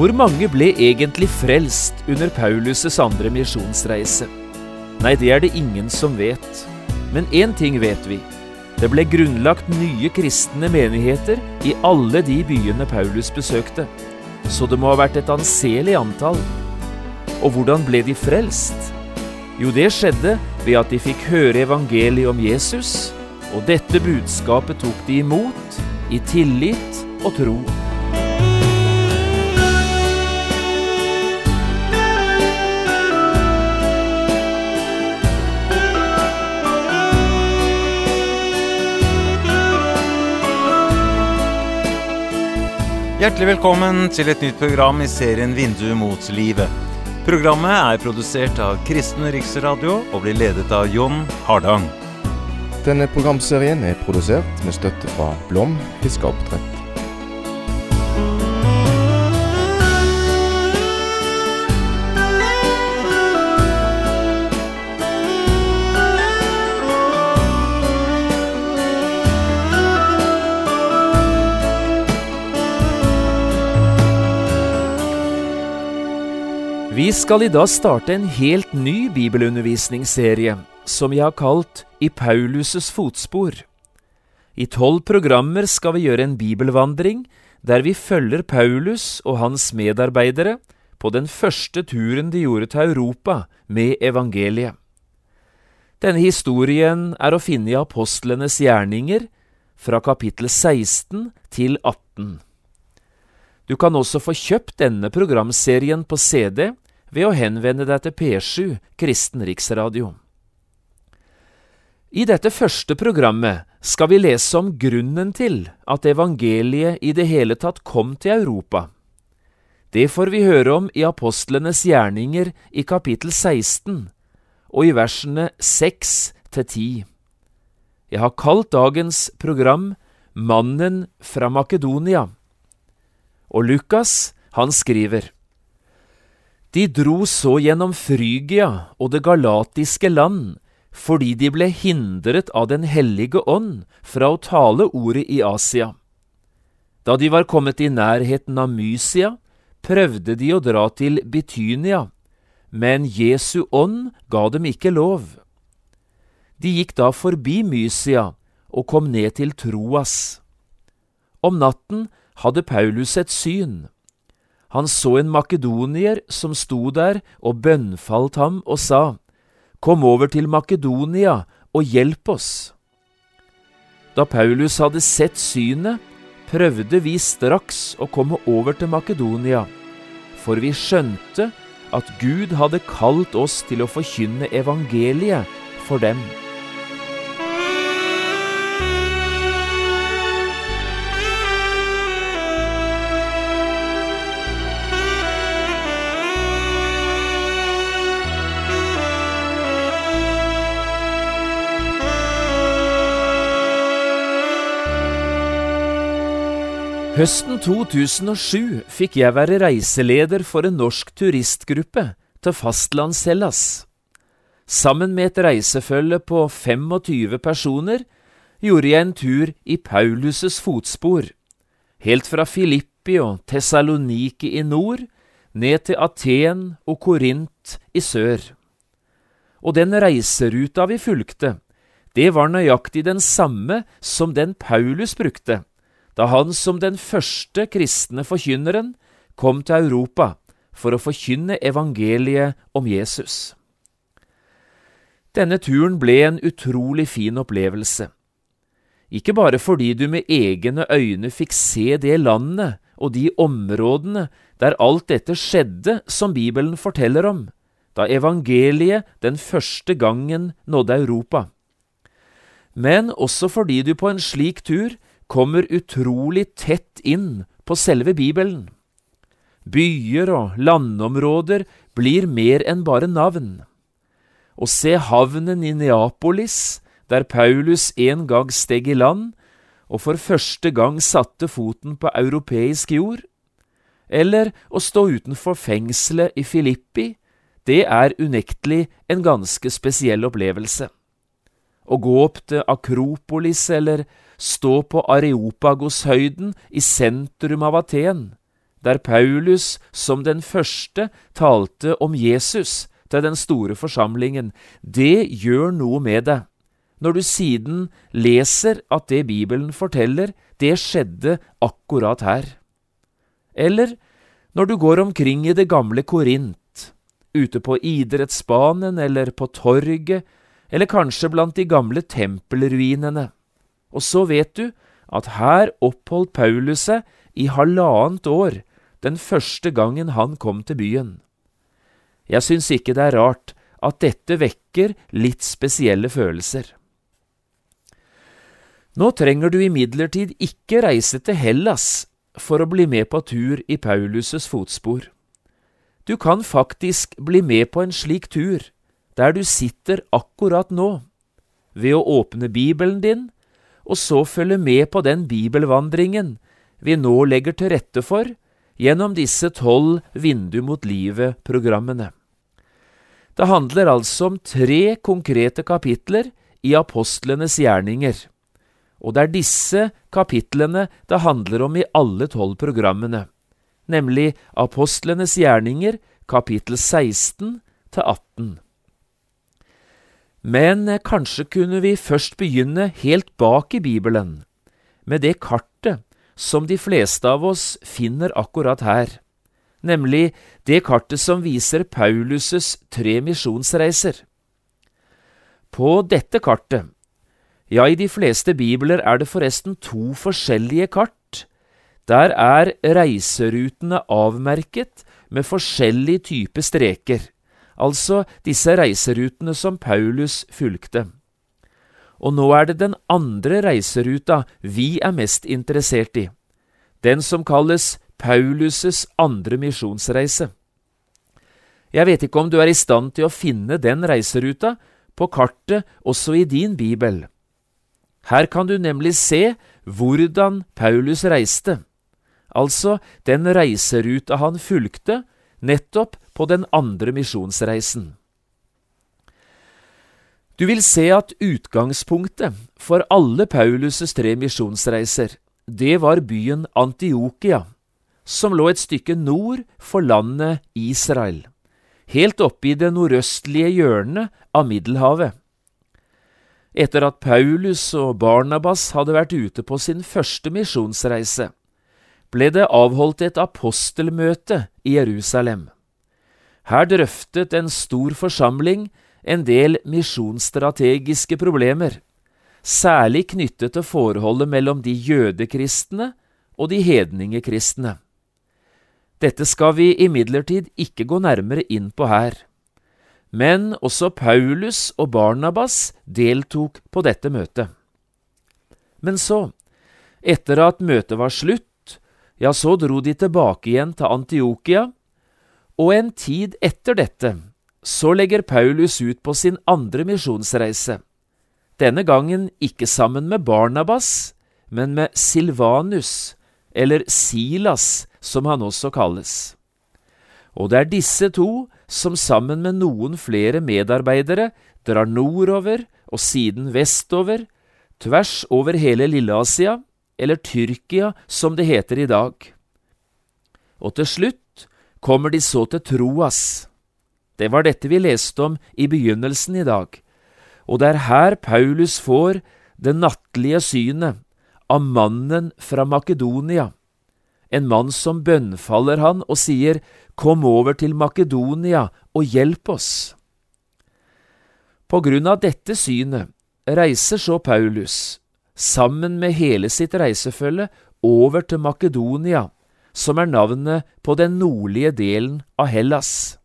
Hvor mange ble egentlig frelst under Paulus' andre misjonsreise? Nei, det er det ingen som vet. Men én ting vet vi. Det ble grunnlagt nye kristne menigheter i alle de byene Paulus besøkte. Så det må ha vært et anselig antall. Og hvordan ble de frelst? Jo, det skjedde ved at de fikk høre evangeliet om Jesus, og dette budskapet tok de imot i tillit og tro. Hjertelig velkommen til et nytt program i serien Vindu mot livet. Programmet er produsert av Kristen Riksradio og blir ledet av Jon Hardang. Denne programserien er produsert med støtte fra Blom fiskeoppdrett. Vi skal i dag starte en helt ny bibelundervisningsserie som jeg har kalt I Paulus' fotspor. I tolv programmer skal vi gjøre en bibelvandring der vi følger Paulus og hans medarbeidere på den første turen de gjorde til Europa med evangeliet. Denne historien er å finne i apostlenes gjerninger fra kapittel 16 til 18. Du kan også få kjøpt denne programserien på CD ved å henvende deg til P7 Kristen Riksradio. I dette første programmet skal vi lese om grunnen til at evangeliet i det hele tatt kom til Europa. Det får vi høre om i apostlenes gjerninger i kapittel 16 og i versene 6 til 10. Jeg har kalt dagens program Mannen fra Makedonia. Og Lukas, han skriver De dro så gjennom Frygia og det galatiske land fordi de ble hindret av Den hellige ånd fra å tale ordet i Asia. Da de var kommet i nærheten av Mysia, prøvde de å dra til Bitynia, men Jesu ånd ga dem ikke lov. De gikk da forbi Mysia og kom ned til Troas. Om natten hadde Paulus et syn. Han så en makedonier som sto der og bønnfalt ham og sa, Kom over til Makedonia og hjelp oss. Da Paulus hadde sett synet, prøvde vi straks å komme over til Makedonia, for vi skjønte at Gud hadde kalt oss til å forkynne evangeliet for dem. Høsten 2007 fikk jeg være reiseleder for en norsk turistgruppe til fastlands-Hellas. Sammen med et reisefølge på 25 personer gjorde jeg en tur i Paulus' fotspor, helt fra Filippi og Tessaloniki i nord ned til Aten og Korint i sør. Og den reiseruta vi fulgte, det var nøyaktig den samme som den Paulus brukte da han som den første kristne forkynneren kom til Europa for å forkynne evangeliet om Jesus. Denne turen ble en utrolig fin opplevelse. Ikke bare fordi du med egne øyne fikk se det landet og de områdene der alt dette skjedde som Bibelen forteller om, da evangeliet den første gangen nådde Europa. Men også fordi du på en slik tur kommer utrolig tett inn på selve Bibelen. Byer og landområder blir mer enn bare navn. Å se havnen i Neapolis, der Paulus en gang steg i land og for første gang satte foten på europeisk jord, eller å stå utenfor fengselet i Filippi, det er unektelig en ganske spesiell opplevelse. Å gå opp til Akropolis eller stå på Areopagoshøyden i sentrum av Aten, der Paulus som den første talte om Jesus til den store forsamlingen, det gjør noe med deg. Når du siden leser at det Bibelen forteller, det skjedde akkurat her. Eller når du går omkring i det gamle Korint, ute på idrettsbanen eller på torget, eller kanskje blant de gamle tempelruinene, og så vet du at her oppholdt Paulus seg i halvannet år den første gangen han kom til byen. Jeg syns ikke det er rart at dette vekker litt spesielle følelser. Nå trenger du imidlertid ikke reise til Hellas for å bli med på tur i Paulus' fotspor. Du kan faktisk bli med på en slik tur, der du sitter akkurat nå, ved å åpne Bibelen din, og så følge med på den bibelvandringen vi nå legger til rette for gjennom disse tolv Vindu mot livet-programmene. Det handler altså om tre konkrete kapitler i apostlenes gjerninger, og det er disse kapitlene det handler om i alle tolv programmene, nemlig apostlenes gjerninger kapittel 16 til 18. Men kanskje kunne vi først begynne helt bak i Bibelen, med det kartet som de fleste av oss finner akkurat her, nemlig det kartet som viser Paulus' tre misjonsreiser. På dette kartet, ja, i de fleste bibler er det forresten to forskjellige kart, der er reiserutene avmerket med forskjellig type streker, altså disse reiserutene som Paulus fulgte og nå er det den andre reiseruta vi er mest interessert i, den som kalles Paulus' andre misjonsreise. Jeg vet ikke om du er i stand til å finne den reiseruta på kartet også i din bibel. Her kan du nemlig se hvordan Paulus reiste, altså den reiseruta han fulgte nettopp på den andre misjonsreisen. Du vil se at utgangspunktet for alle Paulus' tre misjonsreiser, det var byen Antiokia, som lå et stykke nord for landet Israel, helt oppe i det nordøstlige hjørnet av Middelhavet. Etter at Paulus og Barnabas hadde vært ute på sin første misjonsreise, ble det avholdt et apostelmøte i Jerusalem. Her drøftet en stor forsamling en del misjonsstrategiske problemer, særlig knyttet til forholdet mellom de jødekristne og de hedningekristne. Dette skal vi imidlertid ikke gå nærmere inn på her. Men også Paulus og Barnabas deltok på dette møtet. Men så, etter at møtet var slutt, ja, så dro de tilbake igjen til Antiokia, og en tid etter dette så legger Paulus ut på sin andre misjonsreise, denne gangen ikke sammen med Barnabas, men med Silvanus, eller Silas, som han også kalles. Og det er disse to som sammen med noen flere medarbeidere drar nordover og siden vestover, tvers over hele Lilleasia, eller Tyrkia som det heter i dag. Og til slutt kommer de så til Troas det var dette vi leste om i begynnelsen i dag, og det er her Paulus får det nattlige synet av mannen fra Makedonia, en mann som bønnfaller han og sier Kom over til Makedonia og hjelp oss. På grunn av dette synet reiser så Paulus, sammen med hele sitt reisefølge, over til Makedonia, som er navnet på den nordlige delen av Hellas.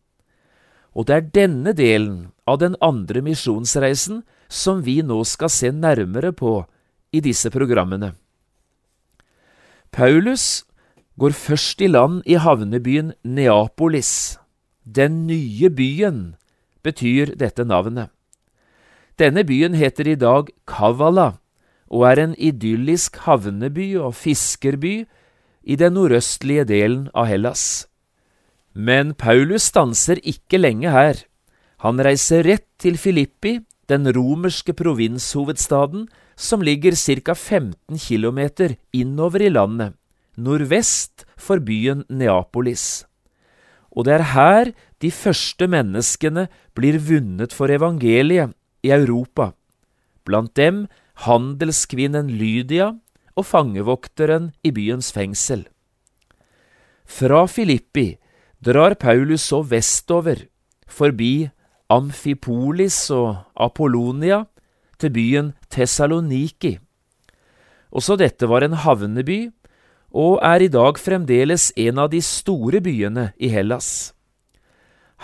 Og det er denne delen av den andre misjonsreisen som vi nå skal se nærmere på i disse programmene. Paulus går først i land i havnebyen Neapolis. Den nye byen betyr dette navnet. Denne byen heter i dag Kavala og er en idyllisk havneby og fiskerby i den nordøstlige delen av Hellas. Men Paulus stanser ikke lenge her. Han reiser rett til Filippi, den romerske provinshovedstaden, som ligger ca. 15 km innover i landet, nordvest for byen Neapolis. Og det er her de første menneskene blir vunnet for evangeliet i Europa, blant dem handelskvinnen Lydia og fangevokteren i byens fengsel. Fra Filippi drar Paulus så vestover, forbi Amfipolis og Apollonia, til byen Tessaloniki. Også dette var en havneby, og er i dag fremdeles en av de store byene i Hellas.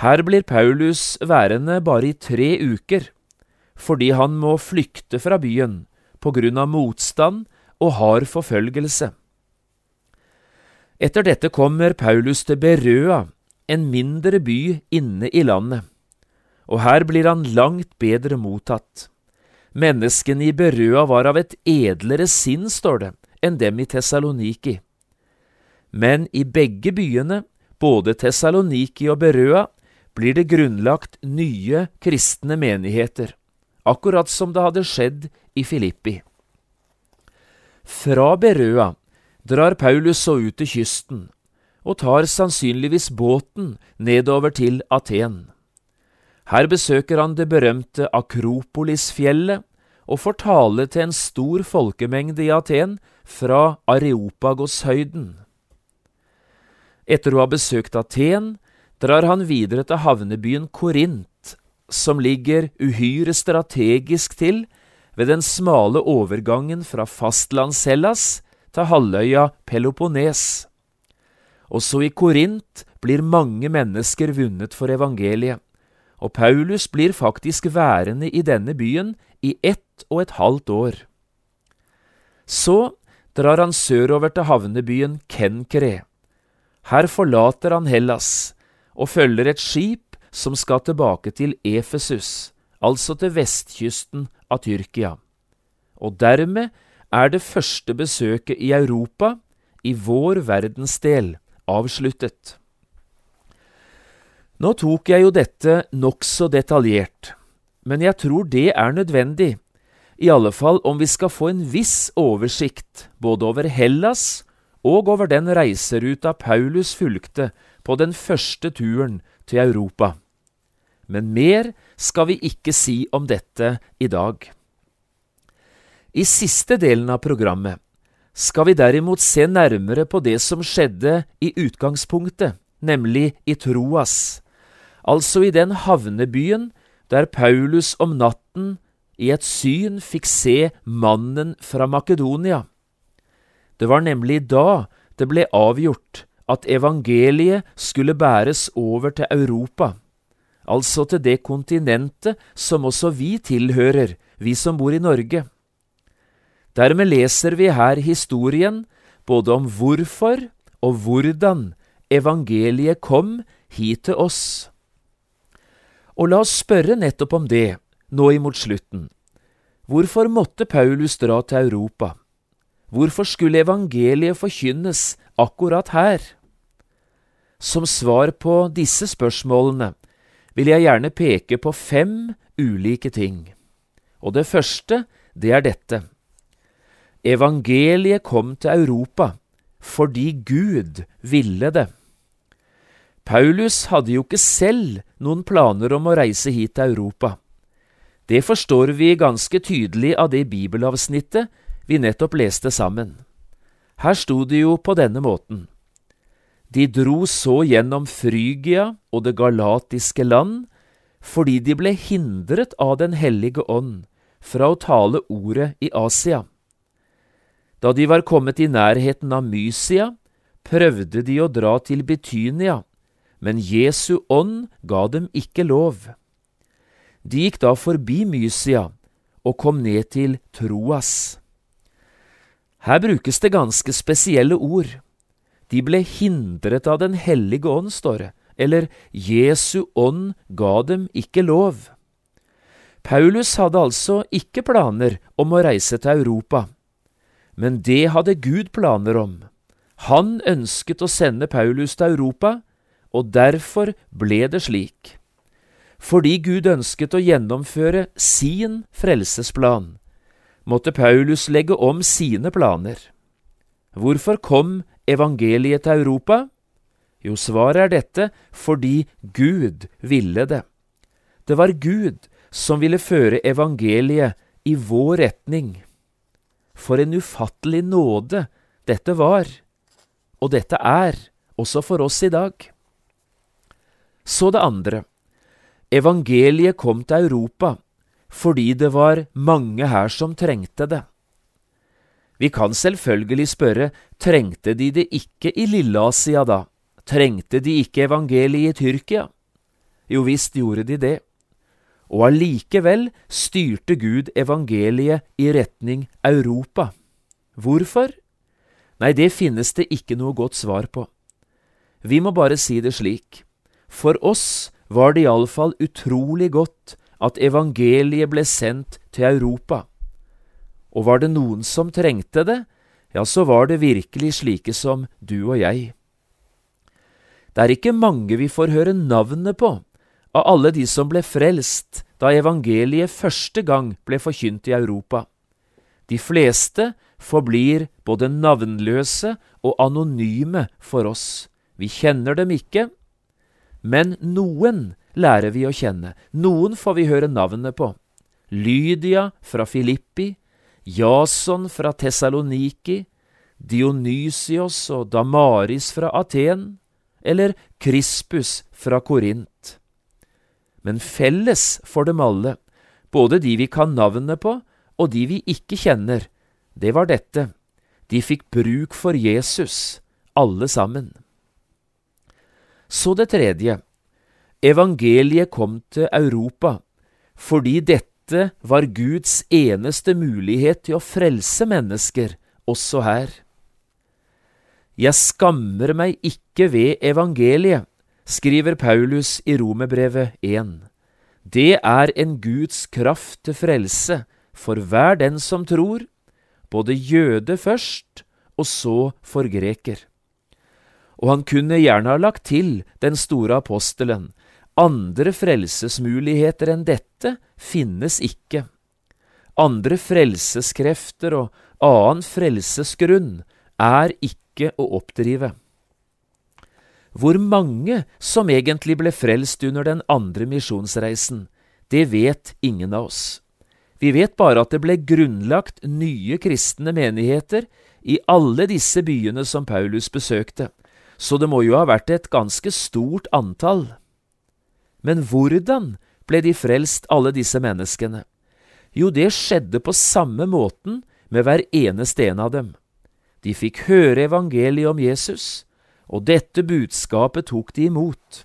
Her blir Paulus værende bare i tre uker, fordi han må flykte fra byen på grunn av motstand og hard forfølgelse. Etter dette kommer Paulus til Berøa, en mindre by inne i landet, og her blir han langt bedre mottatt. Menneskene i Berøa var av et edlere sinn, står det, enn dem i Tessaloniki. Men i begge byene, både Tessaloniki og Berøa, blir det grunnlagt nye kristne menigheter, akkurat som det hadde skjedd i Filippi. Fra Berøa drar Paulus så ut til kysten, og tar sannsynligvis båten nedover til Aten. Her besøker han det berømte Akropolisfjellet og får tale til en stor folkemengde i Aten fra Areopagoshøyden. Etter å ha besøkt Aten drar han videre til havnebyen Korint, som ligger uhyre strategisk til ved den smale overgangen fra fastlands-Hellas til halvøya Peloponnes. Også i Korint blir mange mennesker vunnet for evangeliet, og Paulus blir faktisk værende i denne byen i ett og et halvt år. Så drar han sørover til havnebyen Kenkre. Her forlater han Hellas og følger et skip som skal tilbake til Efesus, altså til vestkysten av Tyrkia. Og dermed er det første besøket i Europa, i vår verdensdel, avsluttet. Nå tok jeg jo dette nokså detaljert, men jeg tror det er nødvendig, i alle fall om vi skal få en viss oversikt både over Hellas og over den reiseruta Paulus fulgte på den første turen til Europa. Men mer skal vi ikke si om dette i dag. I siste delen av programmet skal vi derimot se nærmere på det som skjedde i utgangspunktet, nemlig i Troas, altså i den havnebyen der Paulus om natten i et syn fikk se mannen fra Makedonia. Det var nemlig da det ble avgjort at evangeliet skulle bæres over til Europa, altså til det kontinentet som også vi tilhører, vi som bor i Norge. Dermed leser vi her historien både om hvorfor og hvordan evangeliet kom hit til oss. Og la oss spørre nettopp om det nå imot slutten. Hvorfor måtte Paulus dra til Europa? Hvorfor skulle evangeliet forkynnes akkurat her? Som svar på disse spørsmålene vil jeg gjerne peke på fem ulike ting. Og det første, det er dette. Evangeliet kom til Europa fordi Gud ville det. Paulus hadde jo ikke selv noen planer om å reise hit til Europa. Det forstår vi ganske tydelig av det bibelavsnittet vi nettopp leste sammen. Her sto det jo på denne måten. De dro så gjennom Frygia og det galatiske land fordi de ble hindret av Den hellige ånd fra å tale ordet i Asia. Da de var kommet i nærheten av Mysia, prøvde de å dra til Betynia, men Jesu ånd ga dem ikke lov. De gikk da forbi Mysia og kom ned til Troas. Her brukes det ganske spesielle ord. De ble hindret av Den hellige ånd, står det, eller Jesu ånd ga dem ikke lov. Paulus hadde altså ikke planer om å reise til Europa, men det hadde Gud planer om. Han ønsket å sende Paulus til Europa, og derfor ble det slik. Fordi Gud ønsket å gjennomføre sin frelsesplan, måtte Paulus legge om sine planer. Hvorfor kom evangeliet til Europa? Jo, svaret er dette fordi Gud ville det. Det var Gud som ville føre evangeliet i vår retning. For en ufattelig nåde dette var, og dette er, også for oss i dag. Så det andre. Evangeliet kom til Europa fordi det var mange her som trengte det. Vi kan selvfølgelig spørre, trengte de det ikke i Lilleasia da? Trengte de ikke evangeliet i Tyrkia? Jo visst gjorde de det. Og allikevel styrte Gud evangeliet i retning Europa. Hvorfor? Nei, det finnes det ikke noe godt svar på. Vi må bare si det slik. For oss var det iallfall utrolig godt at evangeliet ble sendt til Europa. Og var det noen som trengte det, ja, så var det virkelig slike som du og jeg. Det er ikke mange vi får høre navnet på av alle de som ble frelst da evangeliet første gang ble forkynt i Europa. De fleste forblir både navnløse og anonyme for oss. Vi kjenner dem ikke, men noen lærer vi å kjenne, noen får vi høre navnet på. Lydia fra Filippi, Jason fra Tessaloniki, Dionysios og Damaris fra Aten, eller Krispus fra Korint. Men felles for dem alle, både de vi kan navnet på og de vi ikke kjenner, det var dette, de fikk bruk for Jesus, alle sammen. Så det tredje, evangeliet kom til Europa fordi dette var Guds eneste mulighet til å frelse mennesker, også her. Jeg skammer meg ikke ved evangeliet, skriver Paulus i Romerbrevet 1. Det er en Guds kraft til frelse for hver den som tror, både jøde først og så for greker. Og han kunne gjerne ha lagt til den store apostelen, andre frelsesmuligheter enn dette finnes ikke. Andre frelseskrefter og annen frelsesgrunn er ikke å oppdrive. Hvor mange som egentlig ble frelst under den andre misjonsreisen, det vet ingen av oss. Vi vet bare at det ble grunnlagt nye kristne menigheter i alle disse byene som Paulus besøkte, så det må jo ha vært et ganske stort antall. Men hvordan ble de frelst, alle disse menneskene? Jo, det skjedde på samme måten med hver eneste en av dem. De fikk høre evangeliet om Jesus, og dette budskapet tok de imot.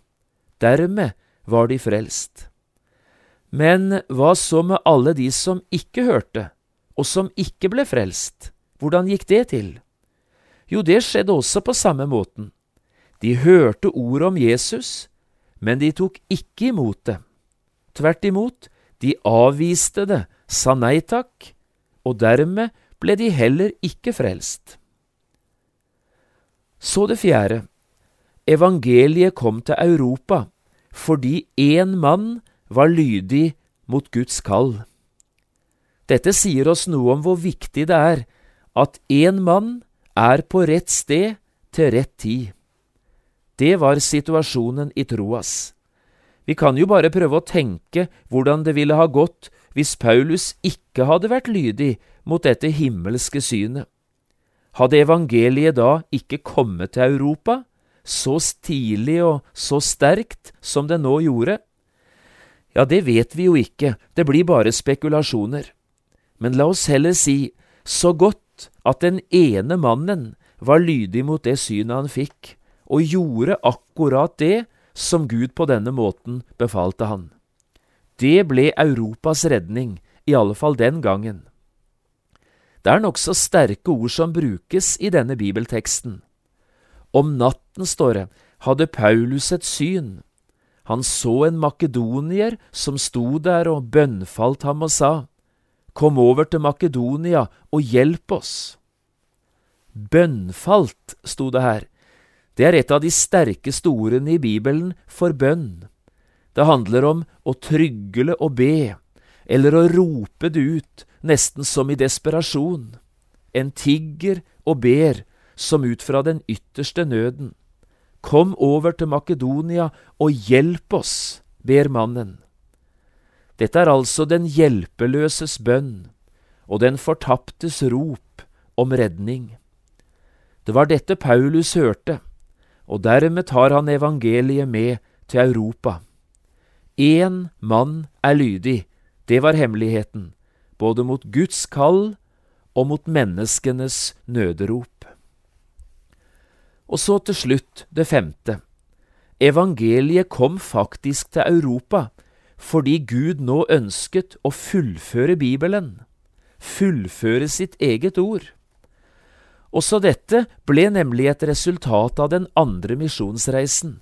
Dermed var de frelst. Men hva så med alle de som ikke hørte, og som ikke ble frelst? Hvordan gikk det til? Jo, det skjedde også på samme måten. De hørte ordet om Jesus, men de tok ikke imot det. Tvert imot, de avviste det, sa nei takk, og dermed ble de heller ikke frelst. Så det fjerde. Evangeliet kom til Europa fordi én mann var lydig mot Guds kall. Dette sier oss noe om hvor viktig det er at én mann er på rett sted til rett tid. Det var situasjonen i Troas. Vi kan jo bare prøve å tenke hvordan det ville ha gått hvis Paulus ikke hadde vært lydig mot dette himmelske synet. Hadde evangeliet da ikke kommet til Europa, så stilig og så sterkt som det nå gjorde? Ja, det vet vi jo ikke, det blir bare spekulasjoner. Men la oss heller si så godt at den ene mannen var lydig mot det synet han fikk, og gjorde akkurat det som Gud på denne måten befalte han. Det ble Europas redning, i alle fall den gangen. Det er nokså sterke ord som brukes i denne bibelteksten. Om natten, står det, hadde Paulus et syn. Han så en makedonier som sto der og bønnfalt ham og sa, Kom over til Makedonia og hjelp oss. Bønnfalt, sto det her. Det er et av de sterkeste ordene i Bibelen for bønn. Det handler om å trygle og be, eller å rope det ut, nesten som i desperasjon. En tigger og ber, som ut fra den ytterste nøden. Kom over til Makedonia og hjelp oss, ber mannen. Dette er altså den hjelpeløses bønn og den fortaptes rop om redning. Det var dette Paulus hørte, og dermed tar han evangeliet med til Europa. Én mann er lydig, det var hemmeligheten, både mot Guds kall og mot menneskenes nøderop. Og så til slutt det femte. Evangeliet kom faktisk til Europa fordi Gud nå ønsket å fullføre Bibelen, fullføre sitt eget ord. Også dette ble nemlig et resultat av den andre misjonsreisen.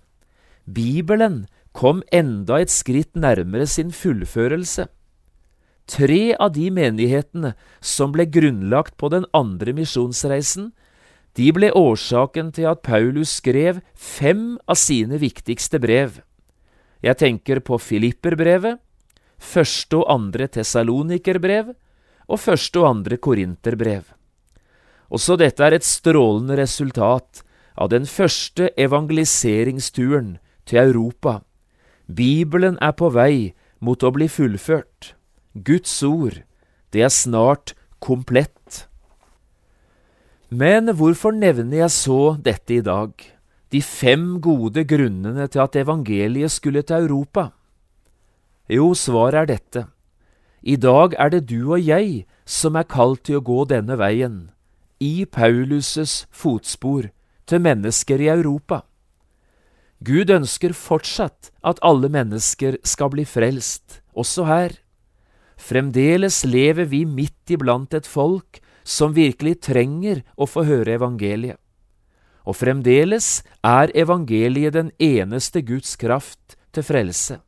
Bibelen kom enda et skritt nærmere sin fullførelse. Tre av de menighetene som ble grunnlagt på den andre misjonsreisen, de ble årsaken til at Paulus skrev fem av sine viktigste brev. Jeg tenker på Filipperbrevet, første og andre Tessalonikerbrev og første og andre Korinterbrev. Også dette er et strålende resultat av den første evangeliseringsturen til Europa. Bibelen er på vei mot å bli fullført. Guds ord, det er snart komplett. Men hvorfor nevner jeg så dette i dag? De fem gode grunnene til at evangeliet skulle til Europa? Jo, svaret er dette. I dag er det du og jeg som er kalt til å gå denne veien i Paulus' fotspor til mennesker i Europa. Gud ønsker fortsatt at alle mennesker skal bli frelst, også her. Fremdeles lever vi midt iblant et folk som virkelig trenger å få høre evangeliet. Og fremdeles er evangeliet den eneste Guds kraft til frelse.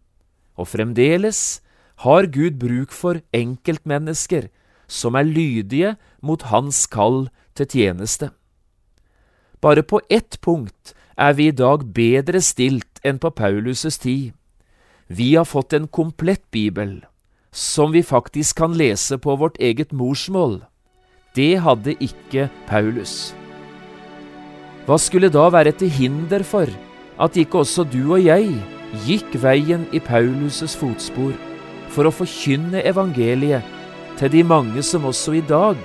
Og fremdeles har Gud bruk for enkeltmennesker som er lydige mot Hans kall til tjeneste. Bare på ett punkt er vi i dag bedre stilt enn på Paulus' tid. Vi har fått en komplett bibel, som vi faktisk kan lese på vårt eget morsmål. Det hadde ikke Paulus. Hva skulle da være til hinder for at ikke også du og jeg gikk veien i Paulus' fotspor for å forkynne evangeliet til de mange som også i dag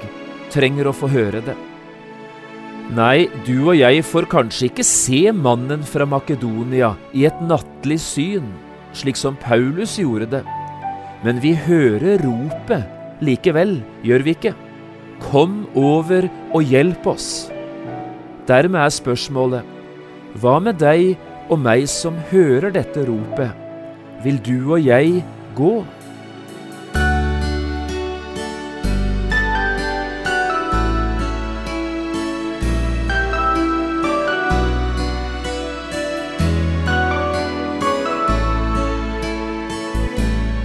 trenger å få høre det. Nei, du og jeg får kanskje ikke se mannen fra Makedonia i et nattlig syn, slik som Paulus gjorde det, men vi hører ropet likevel, gjør vi ikke? Kom over og hjelp oss. Dermed er spørsmålet, hva med deg og meg som hører dette ropet? Vil du og jeg gå?